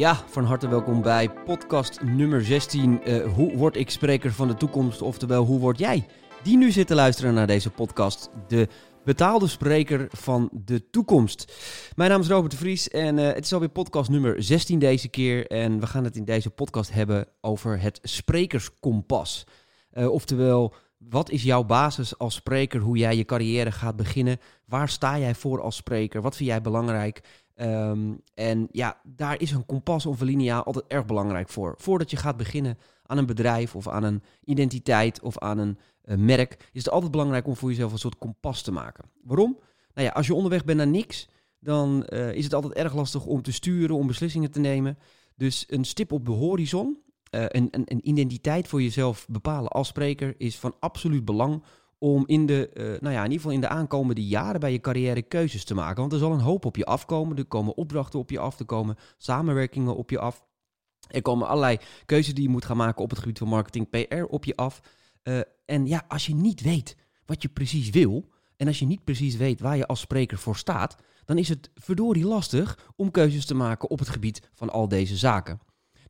Ja, van harte welkom bij podcast nummer 16. Uh, hoe word ik spreker van de toekomst? Oftewel, hoe word jij die nu zit te luisteren naar deze podcast? De betaalde spreker van de toekomst. Mijn naam is Robert de Vries en uh, het is alweer podcast nummer 16 deze keer. En we gaan het in deze podcast hebben over het sprekerskompas. Uh, oftewel, wat is jouw basis als spreker? Hoe jij je carrière gaat beginnen? Waar sta jij voor als spreker? Wat vind jij belangrijk? Um, en ja, daar is een kompas of een lineaal altijd erg belangrijk voor. Voordat je gaat beginnen aan een bedrijf of aan een identiteit of aan een uh, merk, is het altijd belangrijk om voor jezelf een soort kompas te maken. Waarom? Nou ja, als je onderweg bent naar niks, dan uh, is het altijd erg lastig om te sturen, om beslissingen te nemen. Dus een stip op de horizon, uh, een, een, een, identiteit voor jezelf bepalen als spreker, is van absoluut belang om in de, uh, nou ja, in ieder geval in de aankomende jaren bij je carrière keuzes te maken. Want er zal een hoop op je afkomen. Er komen opdrachten op je af, er komen samenwerkingen op je af. Er komen allerlei keuzes die je moet gaan maken op het gebied van marketing, PR op je af. Uh, en ja, als je niet weet wat je precies wil, en als je niet precies weet waar je als spreker voor staat, dan is het verdorie lastig om keuzes te maken op het gebied van al deze zaken.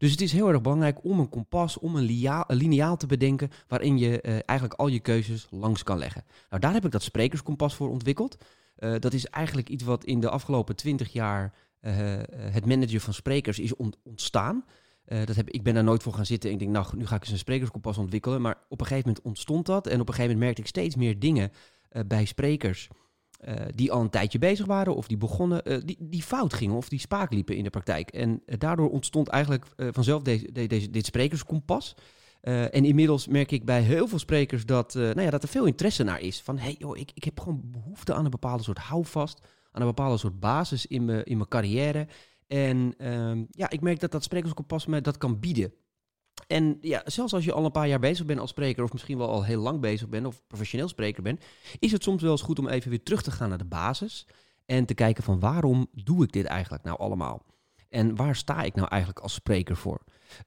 Dus het is heel erg belangrijk om een kompas, om een, lineaal te bedenken waarin je uh, eigenlijk al je keuzes langs kan leggen. Nou, daar heb ik dat sprekerskompas voor ontwikkeld. Uh, dat is eigenlijk iets wat in de afgelopen twintig jaar uh, het managen van sprekers is ont ontstaan. dat heb, ik ben daar nooit voor gaan zitten en ik denk, nou, nu ga ik eens een sprekerskompas ontwikkelen. Maar op een gegeven moment ontstond dat en op een gegeven moment merkte ik steeds meer dingen bij sprekers uh, die al een tijdje bezig waren of die begonnen, uh, die, die fout gingen of die spaak liepen in de praktijk. En uh, daardoor ontstond eigenlijk vanzelf deze, deze, dit sprekerskompas. en inmiddels merk ik bij heel veel sprekers dat, nou ja, dat er veel interesse naar is. Van hey, joh, ik, ik heb gewoon behoefte aan een bepaalde soort houvast, aan een bepaalde soort basis in mijn in carrière. En ehm, ja, ik merk dat dat sprekerskompas me dat kan bieden. En ja, zelfs als je al een paar jaar bezig bent als spreker, of misschien wel al heel lang bezig bent, of professioneel spreker bent, is het soms wel eens goed om even weer terug te gaan naar de basis. En te kijken van waarom doe ik dit eigenlijk nou allemaal? En waar sta ik nou eigenlijk als spreker voor?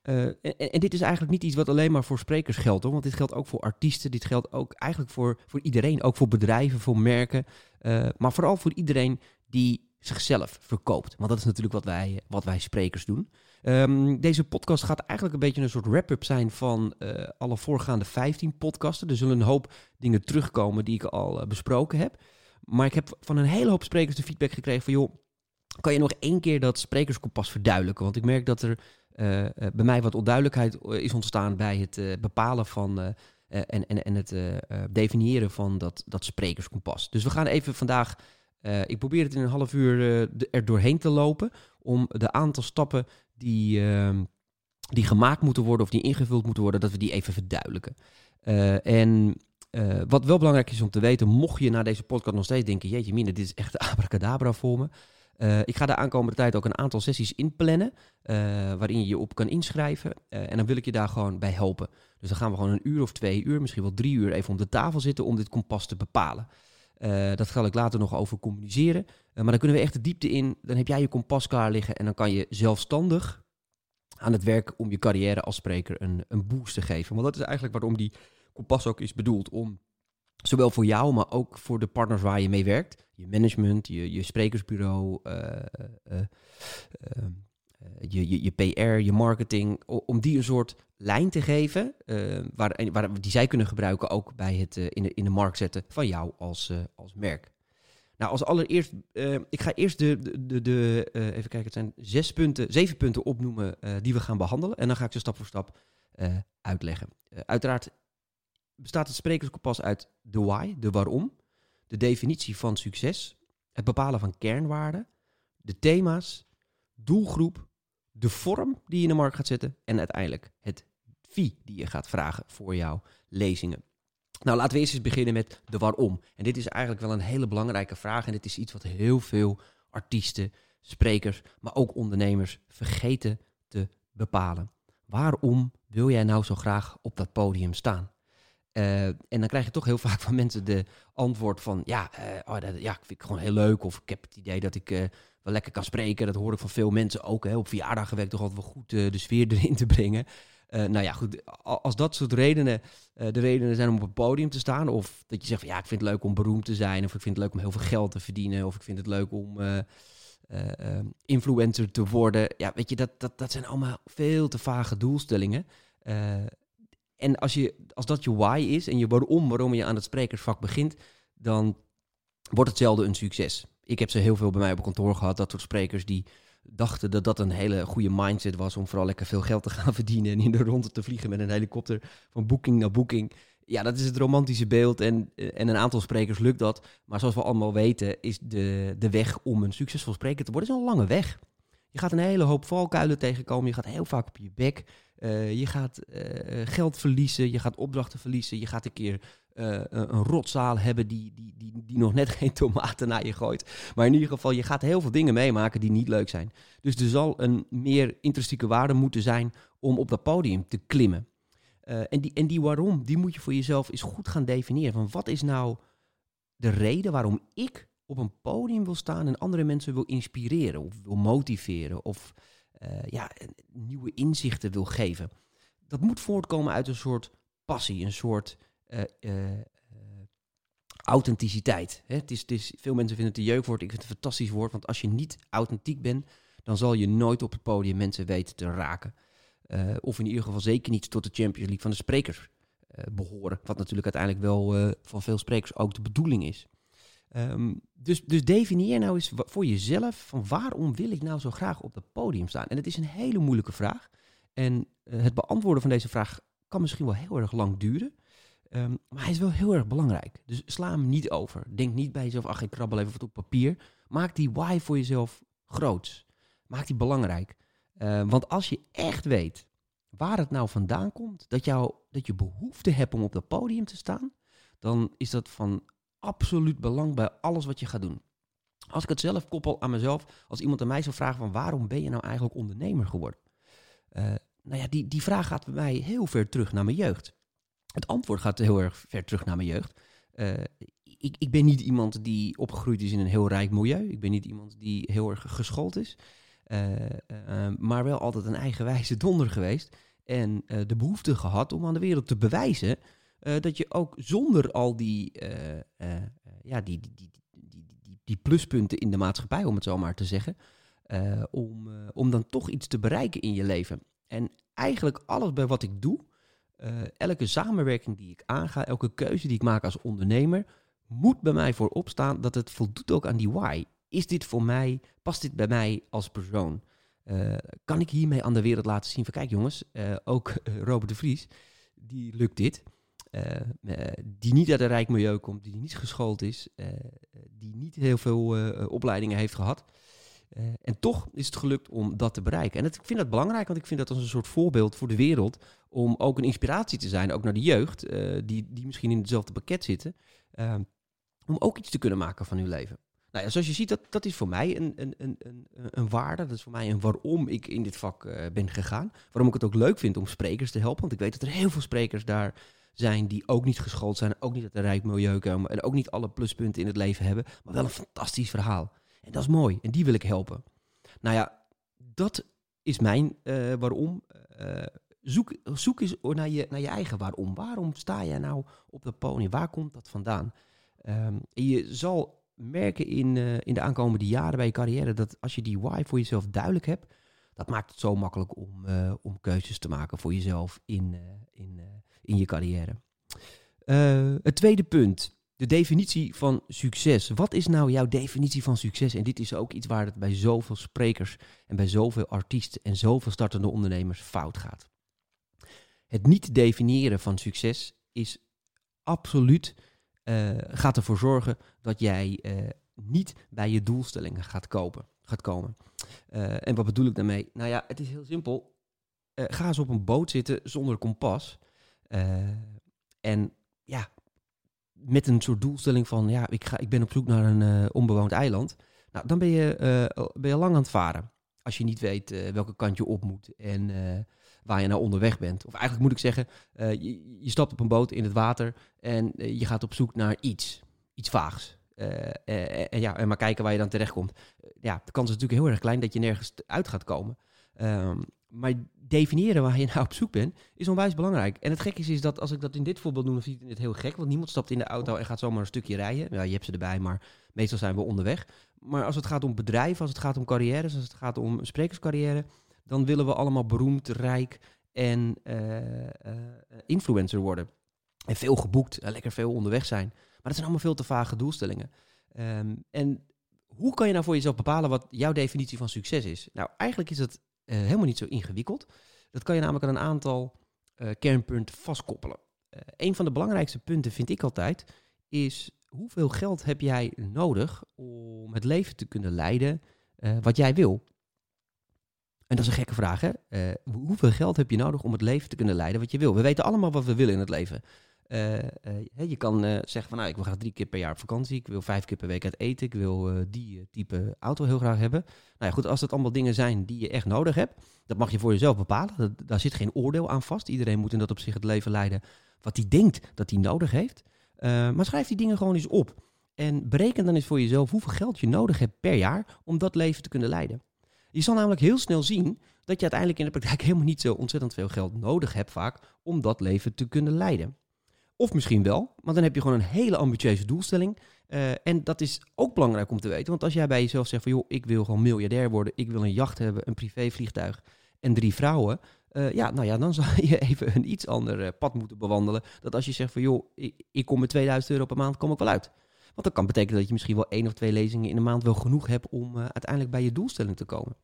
Uh, en, dit is eigenlijk niet iets wat alleen maar voor sprekers geldt, hoor, want dit geldt ook voor artiesten, dit geldt ook eigenlijk voor, voor iedereen, ook voor bedrijven, voor merken, uh, maar vooral voor iedereen die zichzelf verkoopt. Want dat is natuurlijk wat wij, wat wij sprekers doen. Um, deze podcast gaat eigenlijk een beetje een soort wrap-up zijn van uh, alle voorgaande 15 podcasten. Er zullen een hoop dingen terugkomen die ik al uh, besproken heb. Maar ik heb van een hele hoop sprekers de feedback gekregen van... joh, kan je nog één keer dat sprekerskompas verduidelijken? Want ik merk dat er uh, bij mij wat onduidelijkheid is ontstaan bij het bepalen van... en, en, en het definiëren van dat, dat sprekerskompas. Dus we gaan even vandaag uh, ik probeer het in een half uur uh, er doorheen te lopen om de aantal stappen die, uh, die gemaakt moeten worden of die ingevuld moeten worden, dat we die even verduidelijken. Uh, en wat wel belangrijk is om te weten, mocht je na deze podcast nog steeds denken, jeetje mine, dit is echt abracadabra voor me. ik ga de aankomende tijd ook een aantal sessies inplannen, waarin je je op kan inschrijven. en dan wil ik je daar gewoon bij helpen. Dus dan gaan we gewoon een uur of twee uur, misschien wel drie uur even om de tafel zitten om dit kompas te bepalen. Uh, dat ga ik later nog over communiceren. Uh, maar dan kunnen we echt de diepte in. Dan heb jij je kompas klaar liggen en dan kan je zelfstandig aan het werk om je carrière als spreker een, een boost te geven. Want dat is eigenlijk waarom die kompas ook is bedoeld. Om zowel voor jou, maar ook voor de partners waar je mee werkt. Je management, je, je sprekersbureau, uh, je, je, je PR, je marketing. Om die een soort lijn te geven, uh, waar, waar, die zij kunnen gebruiken ook bij het uh, in, de, in de markt zetten van jou als, als merk. Nou, als allereerst, ik ga eerst de, de, de, de even kijken, het zijn zes punten, zeven punten opnoemen die we gaan behandelen. En dan ga ik ze stap voor stap uitleggen. uiteraard bestaat het sprekerskompas uit de why, de waarom, de definitie van succes, het bepalen van kernwaarden, de thema's, doelgroep, de vorm die je in de markt gaat zetten en uiteindelijk het fee die je gaat vragen voor jouw lezingen. Nou, laten we eerst eens beginnen met de waarom. En dit is eigenlijk wel een hele belangrijke vraag. En dit is iets wat heel veel artiesten, sprekers, maar ook ondernemers vergeten te bepalen. Waarom wil jij nou zo graag op dat podium staan? Uh, en dan krijg je toch heel vaak van mensen de antwoord van... ja, uh, oh, dat, ja, ik vind het gewoon heel leuk. Of ik heb het idee dat ik uh, wel lekker kan spreken. Dat hoor ik van veel mensen ook. Hè. Op verjaardagen werkt toch altijd wel goed de sfeer erin te brengen. Uh, nou ja, goed, als dat soort redenen uh, de redenen zijn om op een podium te staan, of dat je zegt van ja, ik vind het leuk om beroemd te zijn, of ik vind het leuk om heel veel geld te verdienen, of ik vind het leuk om influencer te worden. Ja, weet je, dat, dat, dat zijn allemaal veel te vage doelstellingen. en als, je, als dat je why is en je waarom, waarom je aan het sprekersvak begint, dan wordt het zelden een succes. Ik heb ze heel veel bij mij op kantoor gehad, dat soort sprekers die dachten dat dat een hele goede mindset was om vooral lekker veel geld te gaan verdienen en in de ronde te vliegen met een helikopter van boeking naar boeking. Ja, dat is het romantische beeld en, en een aantal sprekers lukt dat. Maar zoals we allemaal weten is de, de weg om een succesvol spreker te worden is een lange weg. Je gaat een hele hoop valkuilen tegenkomen, je gaat heel vaak op je bek. Uh, je gaat uh, geld verliezen, je gaat opdrachten verliezen, je gaat een keer een rotzaal hebben die, die, die, die nog net geen tomaten naar je gooit. Maar in ieder geval, je gaat heel veel dingen meemaken die niet leuk zijn. Dus er zal een meer intrinsieke waarde moeten zijn om op dat podium te klimmen. En, die, en die waarom, die moet je voor jezelf eens goed gaan definiëren. Van wat is nou de reden waarom ik op een podium wil staan en andere mensen wil inspireren of wil motiveren of ja, nieuwe inzichten wil geven. Dat moet voortkomen uit een soort passie, een soort uh, authenticiteit. Hè? Het is, het is, veel mensen vinden het een jeukwoord. Ik vind het een fantastisch woord. Want als je niet authentiek bent, dan zal je nooit op het podium mensen weten te raken. Of in ieder geval zeker niet tot de Champions League van de sprekers behoren. Wat natuurlijk uiteindelijk wel van veel sprekers ook de bedoeling is. Um, dus, dus definieer nou eens voor jezelf van waarom wil ik nou zo graag op het podium staan. En het is een hele moeilijke vraag. En het beantwoorden van deze vraag kan misschien wel heel erg lang duren. Um, maar hij is wel heel erg belangrijk. Dus sla hem niet over. Denk niet bij jezelf, ach, ik krabbel even wat op papier. Maak die why voor jezelf groot. Maak die belangrijk. Uh, want als je echt weet waar het nou vandaan komt, dat, jou, dat je behoefte hebt om op dat podium te staan, dan is dat van absoluut belang bij alles wat je gaat doen. Als ik het zelf koppel aan mezelf, als iemand aan mij zou vragen van waarom ben je nou eigenlijk ondernemer geworden? Uh, nou ja, die, die vraag gaat bij mij heel ver terug naar mijn jeugd. Het antwoord gaat heel erg ver terug naar mijn jeugd. Uh, ik, ik, ben niet iemand die opgegroeid is in een heel rijk milieu. Ik ben niet iemand die heel erg geschoold is. Uh, maar wel altijd een eigenwijze donder geweest. En de behoefte gehad om aan de wereld te bewijzen dat je ook zonder al die, ja, die, die, die, die, die, pluspunten in de maatschappij, om het zo maar te zeggen, om, om dan toch iets te bereiken in je leven. En eigenlijk alles bij wat ik doe, elke samenwerking die ik aanga, elke keuze die ik maak als ondernemer, moet bij mij voorop staan dat het voldoet ook aan die why. Is dit voor mij, past dit bij mij als persoon? Kan ik hiermee aan de wereld laten zien van kijk jongens, ook Robert de Vries, die lukt dit. Die niet uit een rijk milieu komt, die niet geschoold is, die niet heel veel opleidingen heeft gehad. En toch is het gelukt om dat te bereiken. En ik vind dat belangrijk, want ik vind dat als een soort voorbeeld voor de wereld. Om ook een inspiratie te zijn, ook naar de jeugd, die, die misschien in hetzelfde pakket zitten. Uh, om ook iets te kunnen maken van hun leven. Nou ja, zoals je ziet, dat, dat is voor mij een, een, een, een, een waarde. Dat is voor mij een waarom ik in dit vak ben gegaan. Waarom ik het ook leuk vind om sprekers te helpen. Want ik weet dat er heel veel sprekers daar zijn die ook niet geschoold zijn. Ook niet uit een rijk milieu komen. En ook niet alle pluspunten in het leven hebben. Maar wel een fantastisch verhaal. En dat is mooi. En die wil ik helpen. Nou ja, dat is mijn uh, waarom. Uh, zoek, zoek eens naar je, naar je eigen waarom. Waarom sta je nou op dat podium? Waar komt dat vandaan? Um, je zal merken in, uh, in de aankomende jaren bij je carrière dat als je die why voor jezelf duidelijk hebt, dat maakt het zo makkelijk om, om keuzes te maken voor jezelf in, in, in je carrière. het tweede punt de definitie van succes. Wat is nou jouw definitie van succes? En dit is ook iets waar het bij zoveel sprekers en bij zoveel artiesten en zoveel startende ondernemers fout gaat. Het niet definiëren van succes is absoluut, uh, gaat ervoor zorgen dat jij uh, niet bij je doelstellingen gaat, kopen, gaat komen. En wat bedoel ik daarmee? Nou ja, het is heel simpel. ga eens op een boot zitten zonder kompas. En ja, met een soort doelstelling van, ja, ik, ga, ik ben op zoek naar een uh, onbewoond eiland. Nou, dan ben je, uh, ben je lang aan het varen. Als je niet weet welke kant je op moet en waar je nou onderweg bent. Of eigenlijk moet ik zeggen, je, je, stapt op een boot in het water en je gaat op zoek naar iets. Iets vaags. en, ja, en maar kijken waar je dan terecht komt. ja, de kans is natuurlijk heel erg klein dat je nergens uit gaat komen. Um, maar definiëren waar je nou op zoek bent, is onwijs belangrijk. En het gekke is, is dat als ik dat in dit voorbeeld doe, dan vind ik het heel gek. Want niemand stapt in de auto en gaat zomaar een stukje rijden. Ja, je hebt ze erbij, maar meestal zijn we onderweg. Maar als het gaat om bedrijven, als het gaat om carrières, als het gaat om sprekerscarrière, dan willen we allemaal beroemd, rijk en uh, uh, influencer worden. En veel geboekt, lekker veel onderweg zijn. Maar dat zijn allemaal veel te vage doelstellingen. Um, en hoe kan je nou voor jezelf bepalen wat jouw definitie van succes is? Nou, eigenlijk is dat helemaal niet zo ingewikkeld. Dat kan je namelijk aan een aantal uh, kernpunten vastkoppelen. Uh, een van de belangrijkste punten vind ik altijd is hoeveel geld heb jij nodig om het leven te kunnen leiden wat jij wil? En dat is een gekke vraag, hè? hoeveel geld heb je nodig om het leven te kunnen leiden wat je wil? We weten allemaal wat we willen in het leven. Uh, uh, je kan uh, zeggen van nou, ik wil graag drie keer per jaar op vakantie. Ik wil vijf keer per week uit eten. Ik wil die type auto heel graag hebben. Nou ja, goed, als dat allemaal dingen zijn die je echt nodig hebt, dat mag je voor jezelf bepalen. Daar zit geen oordeel aan vast. Iedereen moet in dat op zich het leven leiden wat hij denkt dat hij nodig heeft. maar schrijf die dingen gewoon eens op. En bereken dan eens voor jezelf hoeveel geld je nodig hebt per jaar om dat leven te kunnen leiden. Je zal namelijk heel snel zien dat je uiteindelijk in de praktijk helemaal niet zo ontzettend veel geld nodig hebt vaak om dat leven te kunnen leiden. Of misschien wel, maar dan heb je gewoon een hele ambitieuze doelstelling. Uh, en dat is ook belangrijk om te weten. Want als jij bij jezelf zegt van joh, ik wil gewoon miljardair worden, ik wil een jacht hebben, een privévliegtuig en drie vrouwen. Uh, ja, nou ja, dan zou je even een iets ander uh, pad moeten bewandelen. Dat als je zegt van joh, ik, ik kom met 2000 euro per maand, kom ik wel uit. Want dat kan betekenen dat je misschien wel één of twee lezingen in de maand wel genoeg hebt om uiteindelijk bij je doelstelling te komen.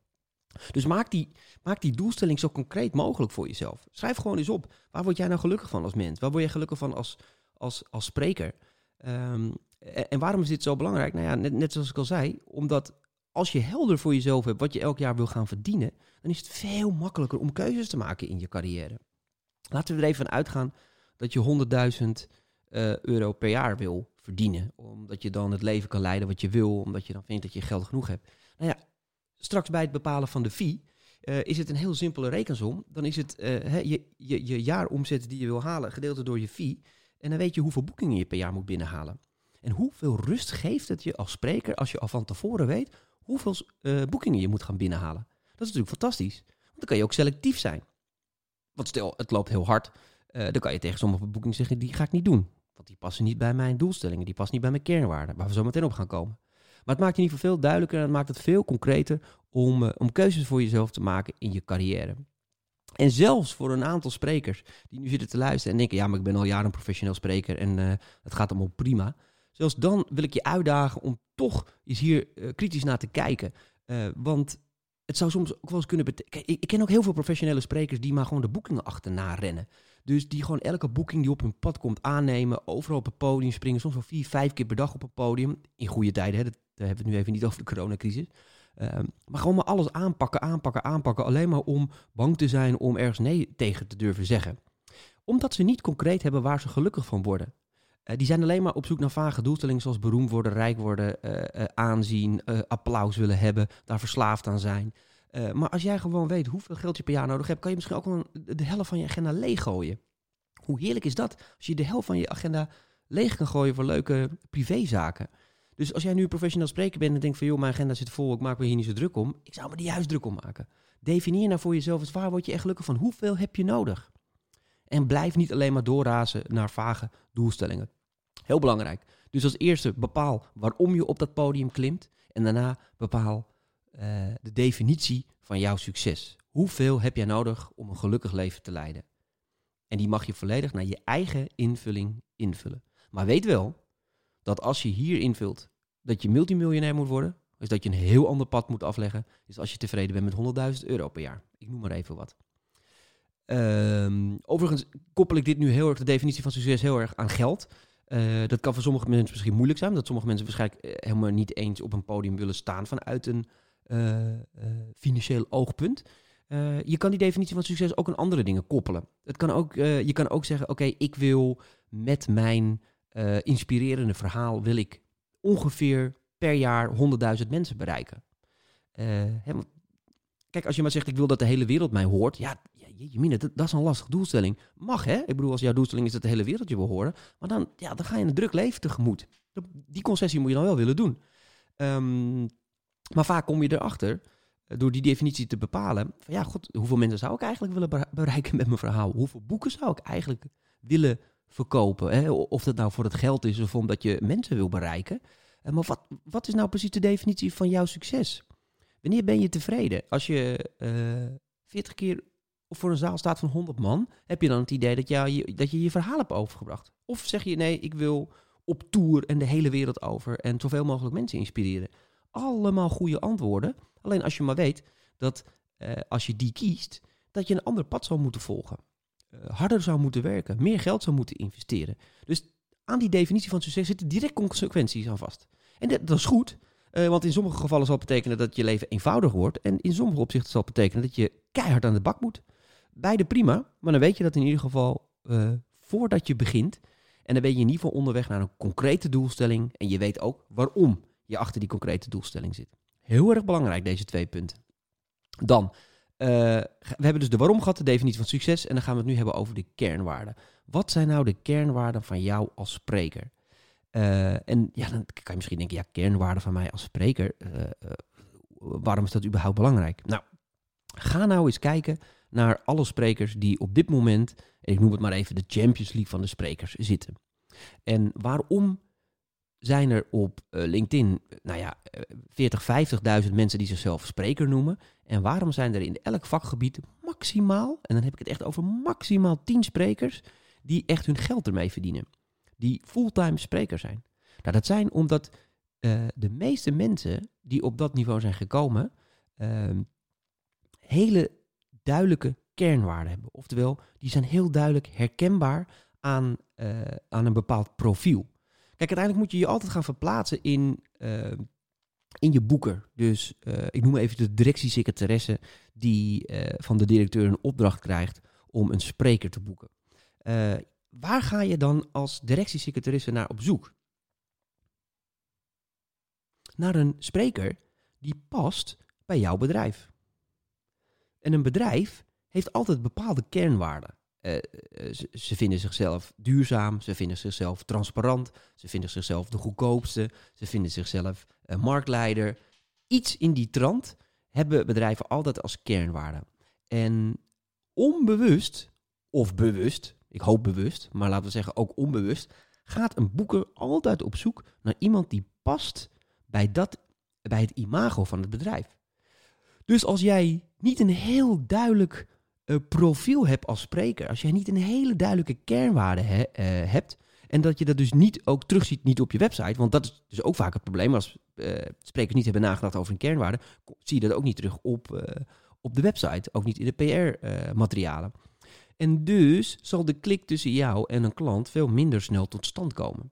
Dus maak die, maak die doelstelling zo concreet mogelijk voor jezelf. Schrijf gewoon eens op. Waar word jij nou gelukkig van als mens? Waar word je gelukkig van als, als, als spreker? Um, en, waarom is dit zo belangrijk? Nou ja, net, net zoals ik al zei, omdat als je helder voor jezelf hebt wat je elk jaar wil gaan verdienen, dan is het veel makkelijker om keuzes te maken in je carrière. Laten we er even van uitgaan dat je 100.000 uh, euro per jaar wil verdienen. Omdat je dan het leven kan leiden wat je wil, omdat je dan vindt dat je geld genoeg hebt. Nou ja, straks bij het bepalen van de fee uh, is het een heel simpele rekensom. Dan is het uh, je, je, je jaaromzet die je wil halen, gedeeld door je fee. En dan weet je hoeveel boekingen je per jaar moet binnenhalen. En hoeveel rust geeft het je als spreker als je al van tevoren weet hoeveel uh, boekingen je moet gaan binnenhalen. Dat is natuurlijk fantastisch. Want dan kan je ook selectief zijn. Want stel, het loopt heel hard. dan kan je tegen sommige boekingen zeggen, die ga ik niet doen. Want die passen niet bij mijn doelstellingen. Die passen niet bij mijn kernwaarden. Waar we zo meteen op gaan komen. Maar het maakt je geval veel duidelijker en het maakt het veel concreter om, uh, om keuzes voor jezelf te maken in je carrière. En zelfs voor een aantal sprekers die nu zitten te luisteren en denken: ja, maar ik ben al jaren een professioneel spreker en uh, het gaat allemaal prima. Zelfs dan wil ik je uitdagen om toch eens hier uh, kritisch naar te kijken. want het zou soms ook wel eens kunnen betekenen. Ik, ik, ken ook heel veel professionele sprekers die maar gewoon de boekingen achterna rennen. Dus die gewoon elke boeking die op hun pad komt aannemen, overal op het podium springen, soms wel vier, vijf keer per dag op het podium. In goede tijden, hè, daar hebben we het nu even niet over de coronacrisis. Um, maar gewoon maar alles aanpakken, aanpakken, aanpakken. Alleen maar om bang te zijn om ergens nee tegen te durven zeggen. Omdat ze niet concreet hebben waar ze gelukkig van worden. Uh, die zijn alleen maar op zoek naar vage doelstellingen zoals beroemd worden, rijk worden, uh, uh, aanzien, applaus willen hebben, daar verslaafd aan zijn. maar als jij gewoon weet hoeveel geld je per jaar nodig hebt, kan je misschien ook wel de helft van je agenda leeggooien. Hoe heerlijk is dat als je de helft van je agenda leeg kan gooien voor leuke privézaken? Dus als jij nu een professioneel spreker bent en denkt van joh, mijn agenda zit vol, ik maak me hier niet zo druk om. Ik zou me er juist druk om maken. Definieer nou voor jezelf eens waar word je echt gelukkig van. Hoeveel heb je nodig? En blijf niet alleen maar doorrazen naar vage doelstellingen. Heel belangrijk. Dus als eerste bepaal waarom je op dat podium klimt. En daarna bepaal uh, de definitie van jouw succes. Hoeveel heb jij nodig om een gelukkig leven te leiden? En die mag je volledig naar je eigen invulling invullen. Maar weet wel dat als je hier invult dat je multimiljonair moet worden, is dat je een heel ander pad moet afleggen, is als je tevreden bent met 100.000 euro per jaar. Ik noem maar even wat. Um, overigens koppel ik dit nu heel erg, de definitie van succes, heel erg aan geld. Uh, dat kan voor sommige mensen misschien moeilijk zijn, dat sommige mensen waarschijnlijk eh, helemaal niet eens op een podium willen staan vanuit een uh, financieel oogpunt. je kan die definitie van succes ook aan andere dingen koppelen. Het kan ook, je kan ook zeggen, oké, ik wil met mijn uh, inspirerende verhaal wil ik ongeveer per jaar 100.000 mensen bereiken. Uh, hè, kijk, als je maar zegt, ik wil dat de hele wereld mij hoort. Ja, je dat, dat, is een lastige doelstelling. Mag hè? Ik bedoel, als jouw doelstelling is dat de hele wereld je wil horen. Maar dan, ja, dan ga je een druk leven tegemoet. Die concessie moet je dan wel willen doen. Um, maar vaak kom je erachter door die definitie te bepalen, van ja, god, hoeveel mensen zou ik eigenlijk willen bereiken met mijn verhaal? Hoeveel boeken zou ik eigenlijk willen verkopen? Hè? Of dat nou voor het geld is of omdat je mensen wil bereiken. Eh, maar wat, wat is nou precies de definitie van jouw succes? Wanneer ben je tevreden? Als je uh, eh, 40 keer voor een zaal staat van 100 man, heb je dan het idee dat, je, dat je je verhaal hebt overgebracht? Of zeg je nee, ik wil op tour en de hele wereld over en zoveel mogelijk mensen inspireren? Allemaal goede antwoorden. Alleen als je maar weet dat uh, als je die kiest, dat je een ander pad zou moeten volgen. Uh, harder zou moeten werken, meer geld zou moeten investeren. Dus aan die definitie van succes zitten direct consequenties aan vast. En dat, dat is goed, uh, want in sommige gevallen zal het betekenen dat je leven eenvoudiger wordt. En in sommige opzichten zal het betekenen dat je keihard aan de bak moet. Beide prima, maar dan weet je dat in ieder geval voordat je begint. En dan ben je in ieder geval onderweg naar een concrete doelstelling. En je weet ook waarom je achter die concrete doelstelling zit. Heel erg belangrijk, deze twee punten. Dan, we hebben dus de waarom gehad, de definitie van succes. En dan gaan we het nu hebben over de kernwaarden. Wat zijn nou de kernwaarden van jou als spreker? Uh, en ja, dan kan je misschien denken, ja, kernwaarden van mij als spreker. Uh, waarom is dat überhaupt belangrijk? Nou, ga nou eens kijken naar alle sprekers die op dit moment, ik noem het maar even de Champions League van de sprekers, zitten. En waarom zijn er op uh, LinkedIn, nou ja, 40, eh, 50.000 mensen die zichzelf spreker noemen. En waarom zijn er in elk vakgebied maximaal, en dan heb ik het echt over maximaal 10 sprekers, die echt hun geld ermee verdienen. Die fulltime spreker zijn. Nou, dat zijn omdat de meeste mensen die op dat niveau zijn gekomen, uh, hele duidelijke kernwaarden hebben. Oftewel, die zijn heel duidelijk herkenbaar aan, aan een bepaald profiel. Kijk, uiteindelijk moet je je altijd gaan verplaatsen in, uh, in je boeken. Dus uh, ik noem even de directiesecretaresse die uh, van de directeur een opdracht krijgt om een spreker te boeken. waar ga je dan als directiesecretaresse naar op zoek? Naar een spreker die past bij jouw bedrijf. En een bedrijf heeft altijd bepaalde kernwaarden. Uh, ze, ze, vinden zichzelf duurzaam, ze vinden zichzelf transparant, ze vinden zichzelf de goedkoopste, ze vinden zichzelf uh, marktleider. Iets in die trant hebben bedrijven altijd als kernwaarde. En onbewust, of bewust, ik hoop bewust, maar laten we zeggen ook onbewust, gaat een boeker altijd op zoek naar iemand die past bij, dat, bij het imago van het bedrijf. Dus als jij niet een heel duidelijk profiel hebt als spreker, als jij niet een hele duidelijke kernwaarde eh, hebt, en dat je dat dus niet ook terugziet, niet op je website, want dat is dus ook vaak het probleem. Als uh, sprekers niet hebben nagedacht over een kernwaarde, zie je dat ook niet terug op, uh, op de website, ook niet in de PR-materialen. en dus zal de klik tussen jou en een klant veel minder snel tot stand komen.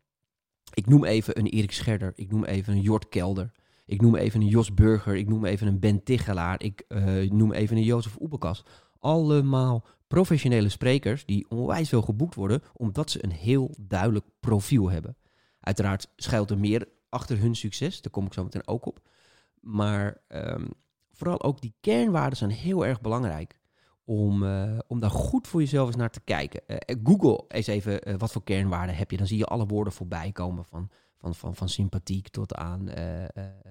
Ik noem even een Erik Scherder, ik noem even een Jort Kelder, ik noem even een Jos Burger, ik noem even een Ben Tichelaar, ik noem even een Jozef Oebekas allemaal professionele sprekers die onwijs veel geboekt worden, omdat ze een heel duidelijk profiel hebben. Uiteraard schuilt er meer achter hun succes, daar kom ik zo meteen ook op. Maar um, vooral ook die kernwaarden zijn heel erg belangrijk om, uh, om daar goed voor jezelf eens naar te kijken. Uh, Google eens even wat voor kernwaarden heb je. Dan zie je alle woorden voorbij komen van, van, van, van sympathiek tot aan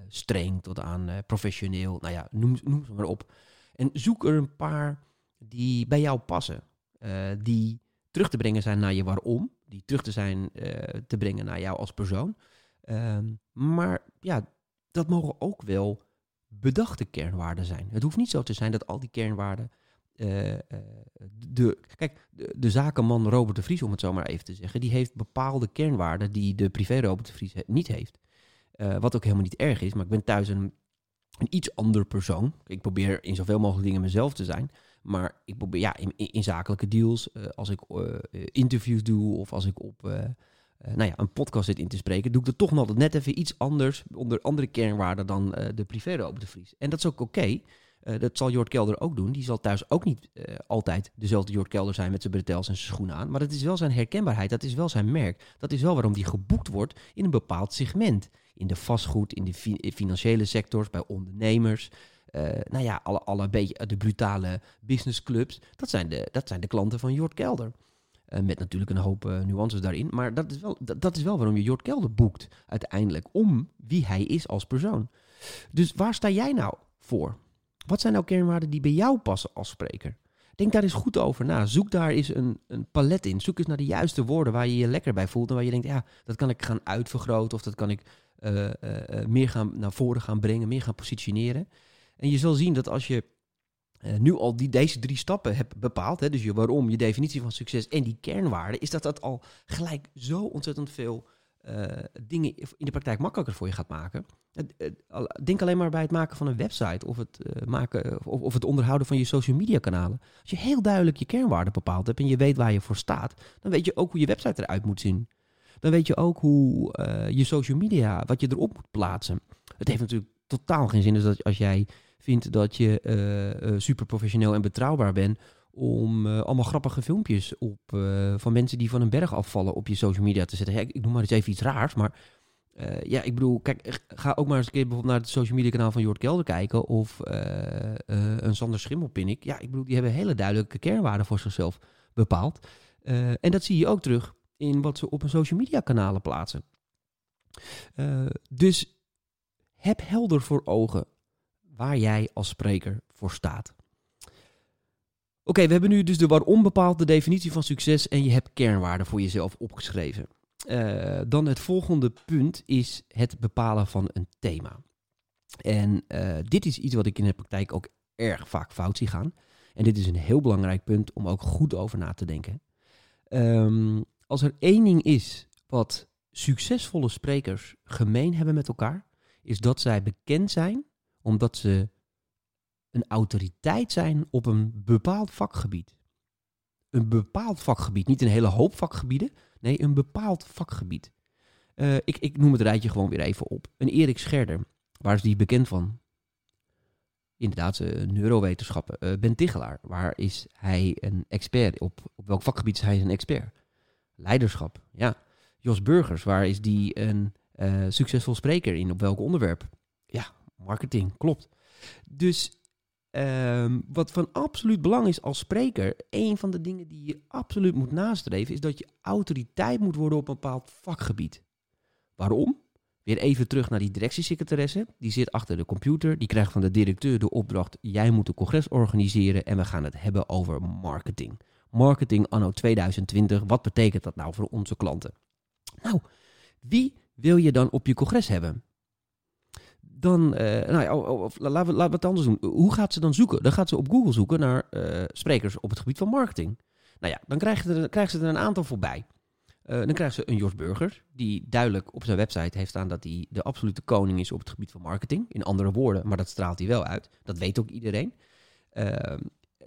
streng, tot aan professioneel. Nou ja, noem, noem ze maar op. En zoek er een paar die bij jou passen. Uh, die terug te brengen zijn naar je waarom. Die terug te zijn uh, te brengen naar jou als persoon. Uh, maar ja, dat mogen ook wel bedachte kernwaarden zijn. Het hoeft niet zo te zijn dat al die kernwaarden. Uh, de, kijk, de, de, zakenman Robert de Vries, om het zo maar even te zeggen, die heeft bepaalde kernwaarden die de privé Robert de Vries niet heeft. wat ook helemaal niet erg is, maar ik ben thuis een, een iets ander persoon. Ik probeer in zoveel mogelijk dingen mezelf te zijn. Maar ik probeer, ja, in, zakelijke deals, uh, als ik uh, interviews doe of als ik op nou ja, een podcast zit in te spreken, doe ik dat toch nog net even iets anders, onder andere kernwaarden dan de privé op de Vries. En dat is ook oké. Dat zal Jort Kelder ook doen. Die zal thuis ook niet altijd dezelfde Jort Kelder zijn met zijn bretels en zijn schoenen aan. Maar dat is wel zijn herkenbaarheid, dat is wel zijn merk. Dat is wel waarom die geboekt wordt in een bepaald segment. In de vastgoed, in de fi financiële sectors, bij ondernemers. Uh, nou ja, alle, alle beetje de brutale businessclubs. Dat zijn de, dat zijn de klanten van Jort Kelder. Uh, met natuurlijk een hoop nuances daarin. Maar dat is, wel, dat, is wel waarom je Jort Kelder boekt uiteindelijk. Om wie hij is als persoon. Dus waar sta jij nou voor? Wat zijn nou kernwaarden die bij jou passen als spreker? Denk daar eens goed over na. Zoek daar eens een, een palet in. Zoek eens naar de juiste woorden waar je je lekker bij voelt. En waar je denkt, ja, dat kan ik gaan uitvergroten. Of dat kan ik meer gaan naar voren gaan brengen, meer gaan positioneren. En je zal zien dat als je uh, nu al die, deze drie stappen hebt bepaald, hè, dus je waarom, je definitie van succes en die kernwaarden, is dat dat al gelijk zo ontzettend veel dingen in de praktijk makkelijker voor je gaat maken. Denk alleen maar bij het maken van een website of het, maken, of, of het onderhouden van je social media kanalen. Als je heel duidelijk je kernwaarden bepaald hebt en je weet waar je voor staat, dan weet je ook hoe je website eruit moet zien dan weet je ook hoe je social media, wat je erop moet plaatsen. Het heeft natuurlijk totaal geen zin dus dat als jij vindt dat je uh, uh, super professioneel en betrouwbaar bent, om allemaal grappige filmpjes op, van mensen die van een berg afvallen op je social media te zetten. Ik, noem maar eens even iets raars, maar ja, ik bedoel, kijk, ga ook maar eens een keer bijvoorbeeld naar het social media kanaal van Jort Kelder kijken of een Sander Schimmelpinnik. Ja, ik bedoel, die hebben hele duidelijke kernwaarden voor zichzelf bepaald. en dat zie je ook terug in wat ze op hun social media kanalen plaatsen. Dus heb helder voor ogen waar jij als spreker voor staat. Oké, we hebben nu dus de waarom bepaald, de definitie van succes en je hebt kernwaarden voor jezelf opgeschreven. Uh, dan het volgende punt is het bepalen van een thema. En uh, dit is iets wat ik in de praktijk ook erg vaak fout zie gaan. En dit is een heel belangrijk punt om ook goed over na te denken. Um, als er één ding is wat succesvolle sprekers gemeen hebben met elkaar, is dat zij bekend zijn omdat ze een autoriteit zijn op een bepaald vakgebied. Een bepaald vakgebied, niet een hele hoop vakgebieden, nee, een bepaald vakgebied. Uh, ik, ik noem het rijtje gewoon weer even op. Een Erik Scherder, waar is die bekend van? Inderdaad, uh, neurowetenschappen. Uh, ben Tichelaar, waar is hij een expert? Op, op welk vakgebied is hij een expert? Leiderschap, ja. Jos Burgers, waar is die een succesvol spreker in? Op welk onderwerp? Marketing, klopt. Dus um, wat van absoluut belang is als spreker, een van de dingen die je absoluut moet nastreven, is dat je autoriteit moet worden op een bepaald vakgebied. Waarom? Weer even terug naar die directiesecretaresse. Die zit achter de computer. Die krijgt van de directeur de opdracht: jij moet een congres organiseren en we gaan het hebben over marketing. Marketing anno 2020, wat betekent dat nou voor onze klanten? Nou, wie wil je dan op je congres hebben? Dan, uh, nou ja, oh, oh, laten, we, het anders doen. Hoe gaat ze dan zoeken? Dan gaat ze op Google zoeken naar uh, sprekers op het gebied van marketing. Nou ja, dan er, krijgt ze er een aantal voorbij. Uh, dan krijgt ze een Jos Burger, die duidelijk op zijn website heeft staan dat hij de absolute koning is op het gebied van marketing. In andere woorden, maar dat straalt hij wel uit. Dat weet ook iedereen.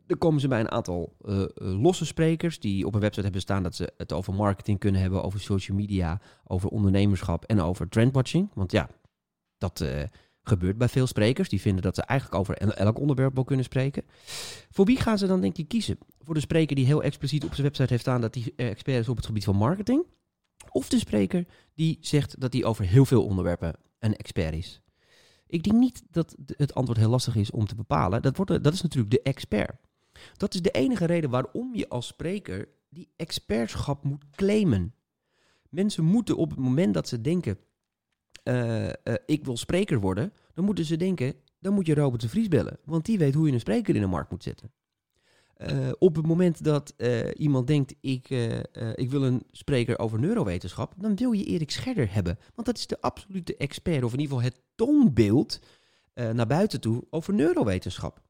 Dan komen ze bij een aantal losse sprekers die op een website hebben staan dat ze het over marketing kunnen hebben, over social media, over ondernemerschap en over trendwatching. Want ja, dat uh, gebeurt bij veel sprekers. Die vinden dat ze eigenlijk over elk onderwerp wel kunnen spreken. Voor wie gaan ze dan denk je kiezen? Voor de spreker die heel expliciet op zijn website heeft staan dat hij expert is op het gebied van marketing? Of de spreker die zegt dat hij over heel veel onderwerpen een expert is? Ik denk niet dat het antwoord heel lastig is om te bepalen. Dat, wordt, dat is natuurlijk de expert. Dat is de enige reden waarom je als spreker die expertschap moet claimen. Mensen moeten op het moment dat ze denken, uh, uh, ik wil spreker worden, dan moeten ze denken, dan moet je Robert de Vries bellen. Want die weet hoe je een spreker in de markt moet zetten. Uh, op het moment dat iemand denkt, ik, ik wil een spreker over neurowetenschap, dan wil je Erik Scherder hebben. Want dat is de absolute expert, of in ieder geval het toonbeeld naar buiten toe over neurowetenschap.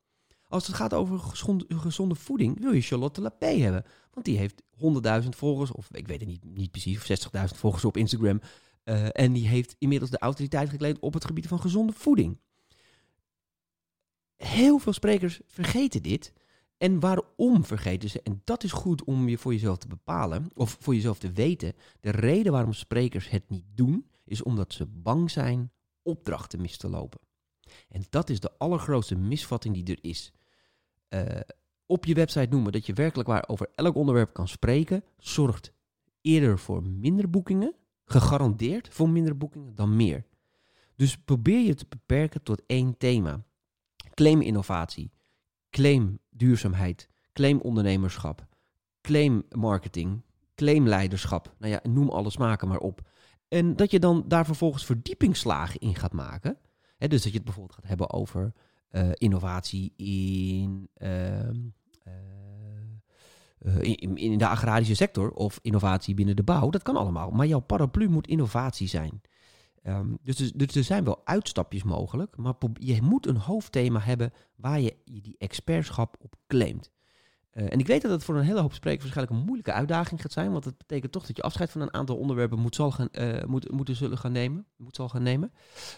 Als het gaat over gezonde, voeding, wil je Charlotte Lapé hebben. Want die heeft 100.000 volgers, of ik weet het niet, niet precies, of 60.000 volgers op Instagram. Uh, en die heeft inmiddels de autoriteit gekleed op het gebied van gezonde voeding. Heel veel sprekers vergeten dit. En waarom vergeten ze? En dat is goed om je voor jezelf te bepalen, of voor jezelf te weten. De reden waarom sprekers het niet doen, is omdat ze bang zijn opdrachten mis te lopen. En dat is de allergrootste misvatting die er is. Uh, op je website noemen dat je werkelijk waar over elk onderwerp kan spreken, zorgt eerder voor minder boekingen, gegarandeerd voor minder boekingen dan meer. Dus probeer je te beperken tot één thema. Claim innovatie, claim duurzaamheid, claim ondernemerschap, claim marketing, claim leiderschap. Nou ja, noem alle smaken maar op. En dat je dan daar vervolgens verdiepingsslagen in gaat maken. dus dat je het bijvoorbeeld gaat hebben over eh, innovatie in, ehm, eh, eh, in, in de agrarische sector of innovatie binnen de bouw. Dat kan allemaal. Maar jouw paraplu moet innovatie zijn. Ehm, dus, dus, dus er zijn wel uitstapjes mogelijk. Maar je moet een hoofdthema hebben waar je die expertschap op claimt. Uh, en ik weet dat het voor een hele hoop sprekers waarschijnlijk een moeilijke uitdaging gaat zijn. Want dat betekent toch dat je afscheid van een aantal onderwerpen moet, zal gaan, uh, moet, moeten zullen gaan nemen. Moet zal gaan nemen.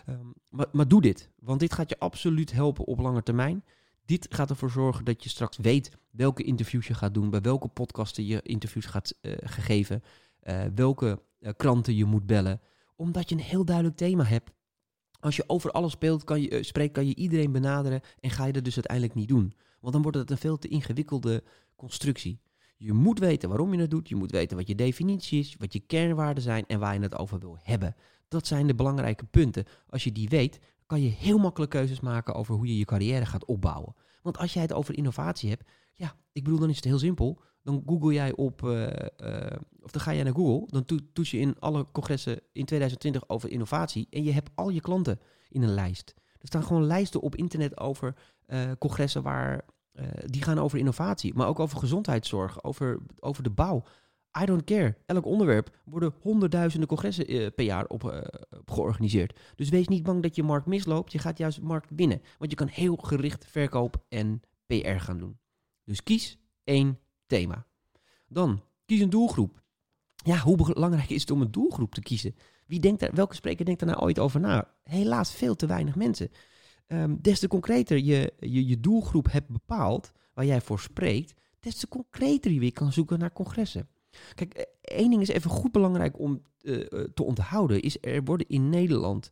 Um, maar, maar doe dit. Want dit gaat je absoluut helpen op lange termijn. Dit gaat ervoor zorgen dat je straks weet welke interviews je gaat doen. Bij welke podcasten je interviews gaat uh, gegeven. welke kranten je moet bellen. Omdat je een heel duidelijk thema hebt. Als je over alles speelt, kan je, spreekt, kan je iedereen benaderen. En ga je dat dus uiteindelijk niet doen. Want dan wordt het een veel te ingewikkelde constructie. Je moet weten waarom je het doet. Je moet weten wat je definitie is, wat je kernwaarden zijn en waar je het over wil hebben. Dat zijn de belangrijke punten. Als je die weet, kan je heel makkelijk keuzes maken over hoe je je carrière gaat opbouwen. Want als jij het over innovatie hebt, ja, ik bedoel, dan is het heel simpel. Dan google jij op, uh, uh, of dan ga jij naar Google, dan to toets je in alle congressen in 2020 over innovatie en je hebt al je klanten in een lijst. Er staan gewoon lijsten op internet over uh, congressen waar, die gaan over innovatie, maar ook over gezondheidszorg, over, over de bouw. I don't care. Elk onderwerp worden honderdduizenden congressen uh, per jaar op, op, georganiseerd. Dus wees niet bang dat je markt misloopt. Je gaat juist markt winnen. Want je kan heel gericht verkoop en PR gaan doen. Dus kies één thema. Dan, kies een doelgroep. Ja, hoe belangrijk is het om een doelgroep te kiezen? Wie denkt er, welke spreker denkt er nou ooit over na? Helaas veel te weinig mensen. Um, des te concreter je, je je doelgroep hebt bepaald, waar jij voor spreekt, des te concreter je weer kan zoeken naar congressen. Kijk, eh, één ding is even goed belangrijk om uh, te onthouden, is er worden in Nederland,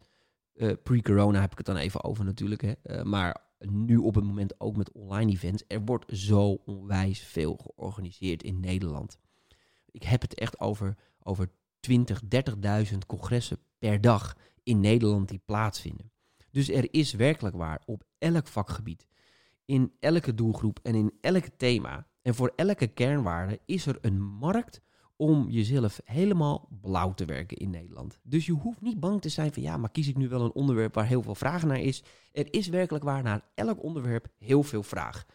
pre-corona heb ik het dan even over natuurlijk, hè, maar nu op het moment ook met online events, er wordt zo onwijs veel georganiseerd in Nederland. Ik heb het echt over, over 20, 30.000 congressen per dag in Nederland die plaatsvinden. Dus er is werkelijk waar op elk vakgebied, in elke doelgroep en in elk thema en voor elke kernwaarde is er een markt om jezelf helemaal blauw te werken in Nederland. Dus je hoeft niet bang te zijn van ja, maar kies ik nu wel een onderwerp waar heel veel vragen naar is. Er is werkelijk waar naar elk onderwerp heel veel vraag.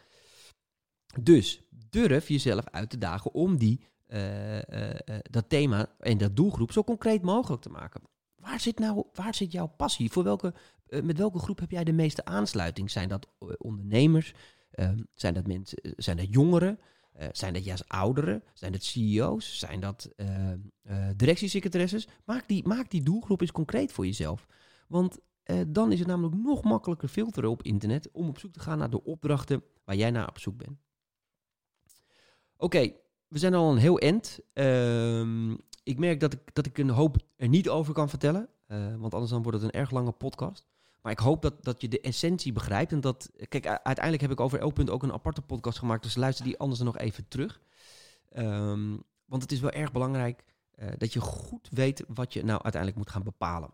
Dus durf jezelf uit te dagen om die, uh, uh, uh, dat thema en dat doelgroep zo concreet mogelijk te maken. Waar zit, nou, waar zit jouw passie? Voor welke, met welke groep heb jij de meeste aansluiting? Zijn dat ondernemers? Zijn, dat mensen, zijn dat jongeren? Uh, zijn dat juist ouderen? Zijn dat CEO's? Zijn dat uh, directiesecretaresses? Maak die, maak die doelgroep eens concreet voor jezelf. Want dan is het namelijk nog makkelijker filteren op internet om op zoek te gaan naar de opdrachten waar jij naar op zoek bent. Oké, we zijn al een heel end. Ehm, ik merk dat ik, dat ik een hoop er niet over kan vertellen, want anders dan wordt het een erg lange podcast. Maar ik hoop dat, dat je de essentie begrijpt. En dat, kijk, uiteindelijk heb ik over elk punt ook een aparte podcast gemaakt. Dus luister die anders nog even terug. Um, want het is wel erg belangrijk uh, dat je goed weet wat je nou uiteindelijk moet gaan bepalen.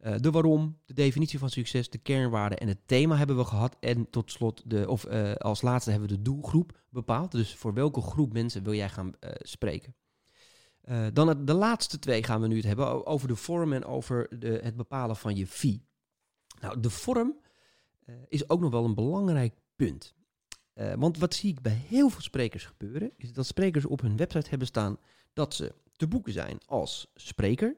Uh, de waarom, de definitie van succes, de kernwaarden en het thema hebben we gehad. En tot slot, de, of uh, als laatste hebben we de doelgroep bepaald. Dus voor welke groep mensen wil jij gaan spreken? dan de laatste twee gaan we nu het hebben over de vorm en over de, het bepalen van je fee. Nou, de vorm uh, is ook nog wel een belangrijk punt. Uh, want wat zie ik bij heel veel sprekers gebeuren, is dat sprekers op hun website hebben staan dat ze te boeken zijn als spreker,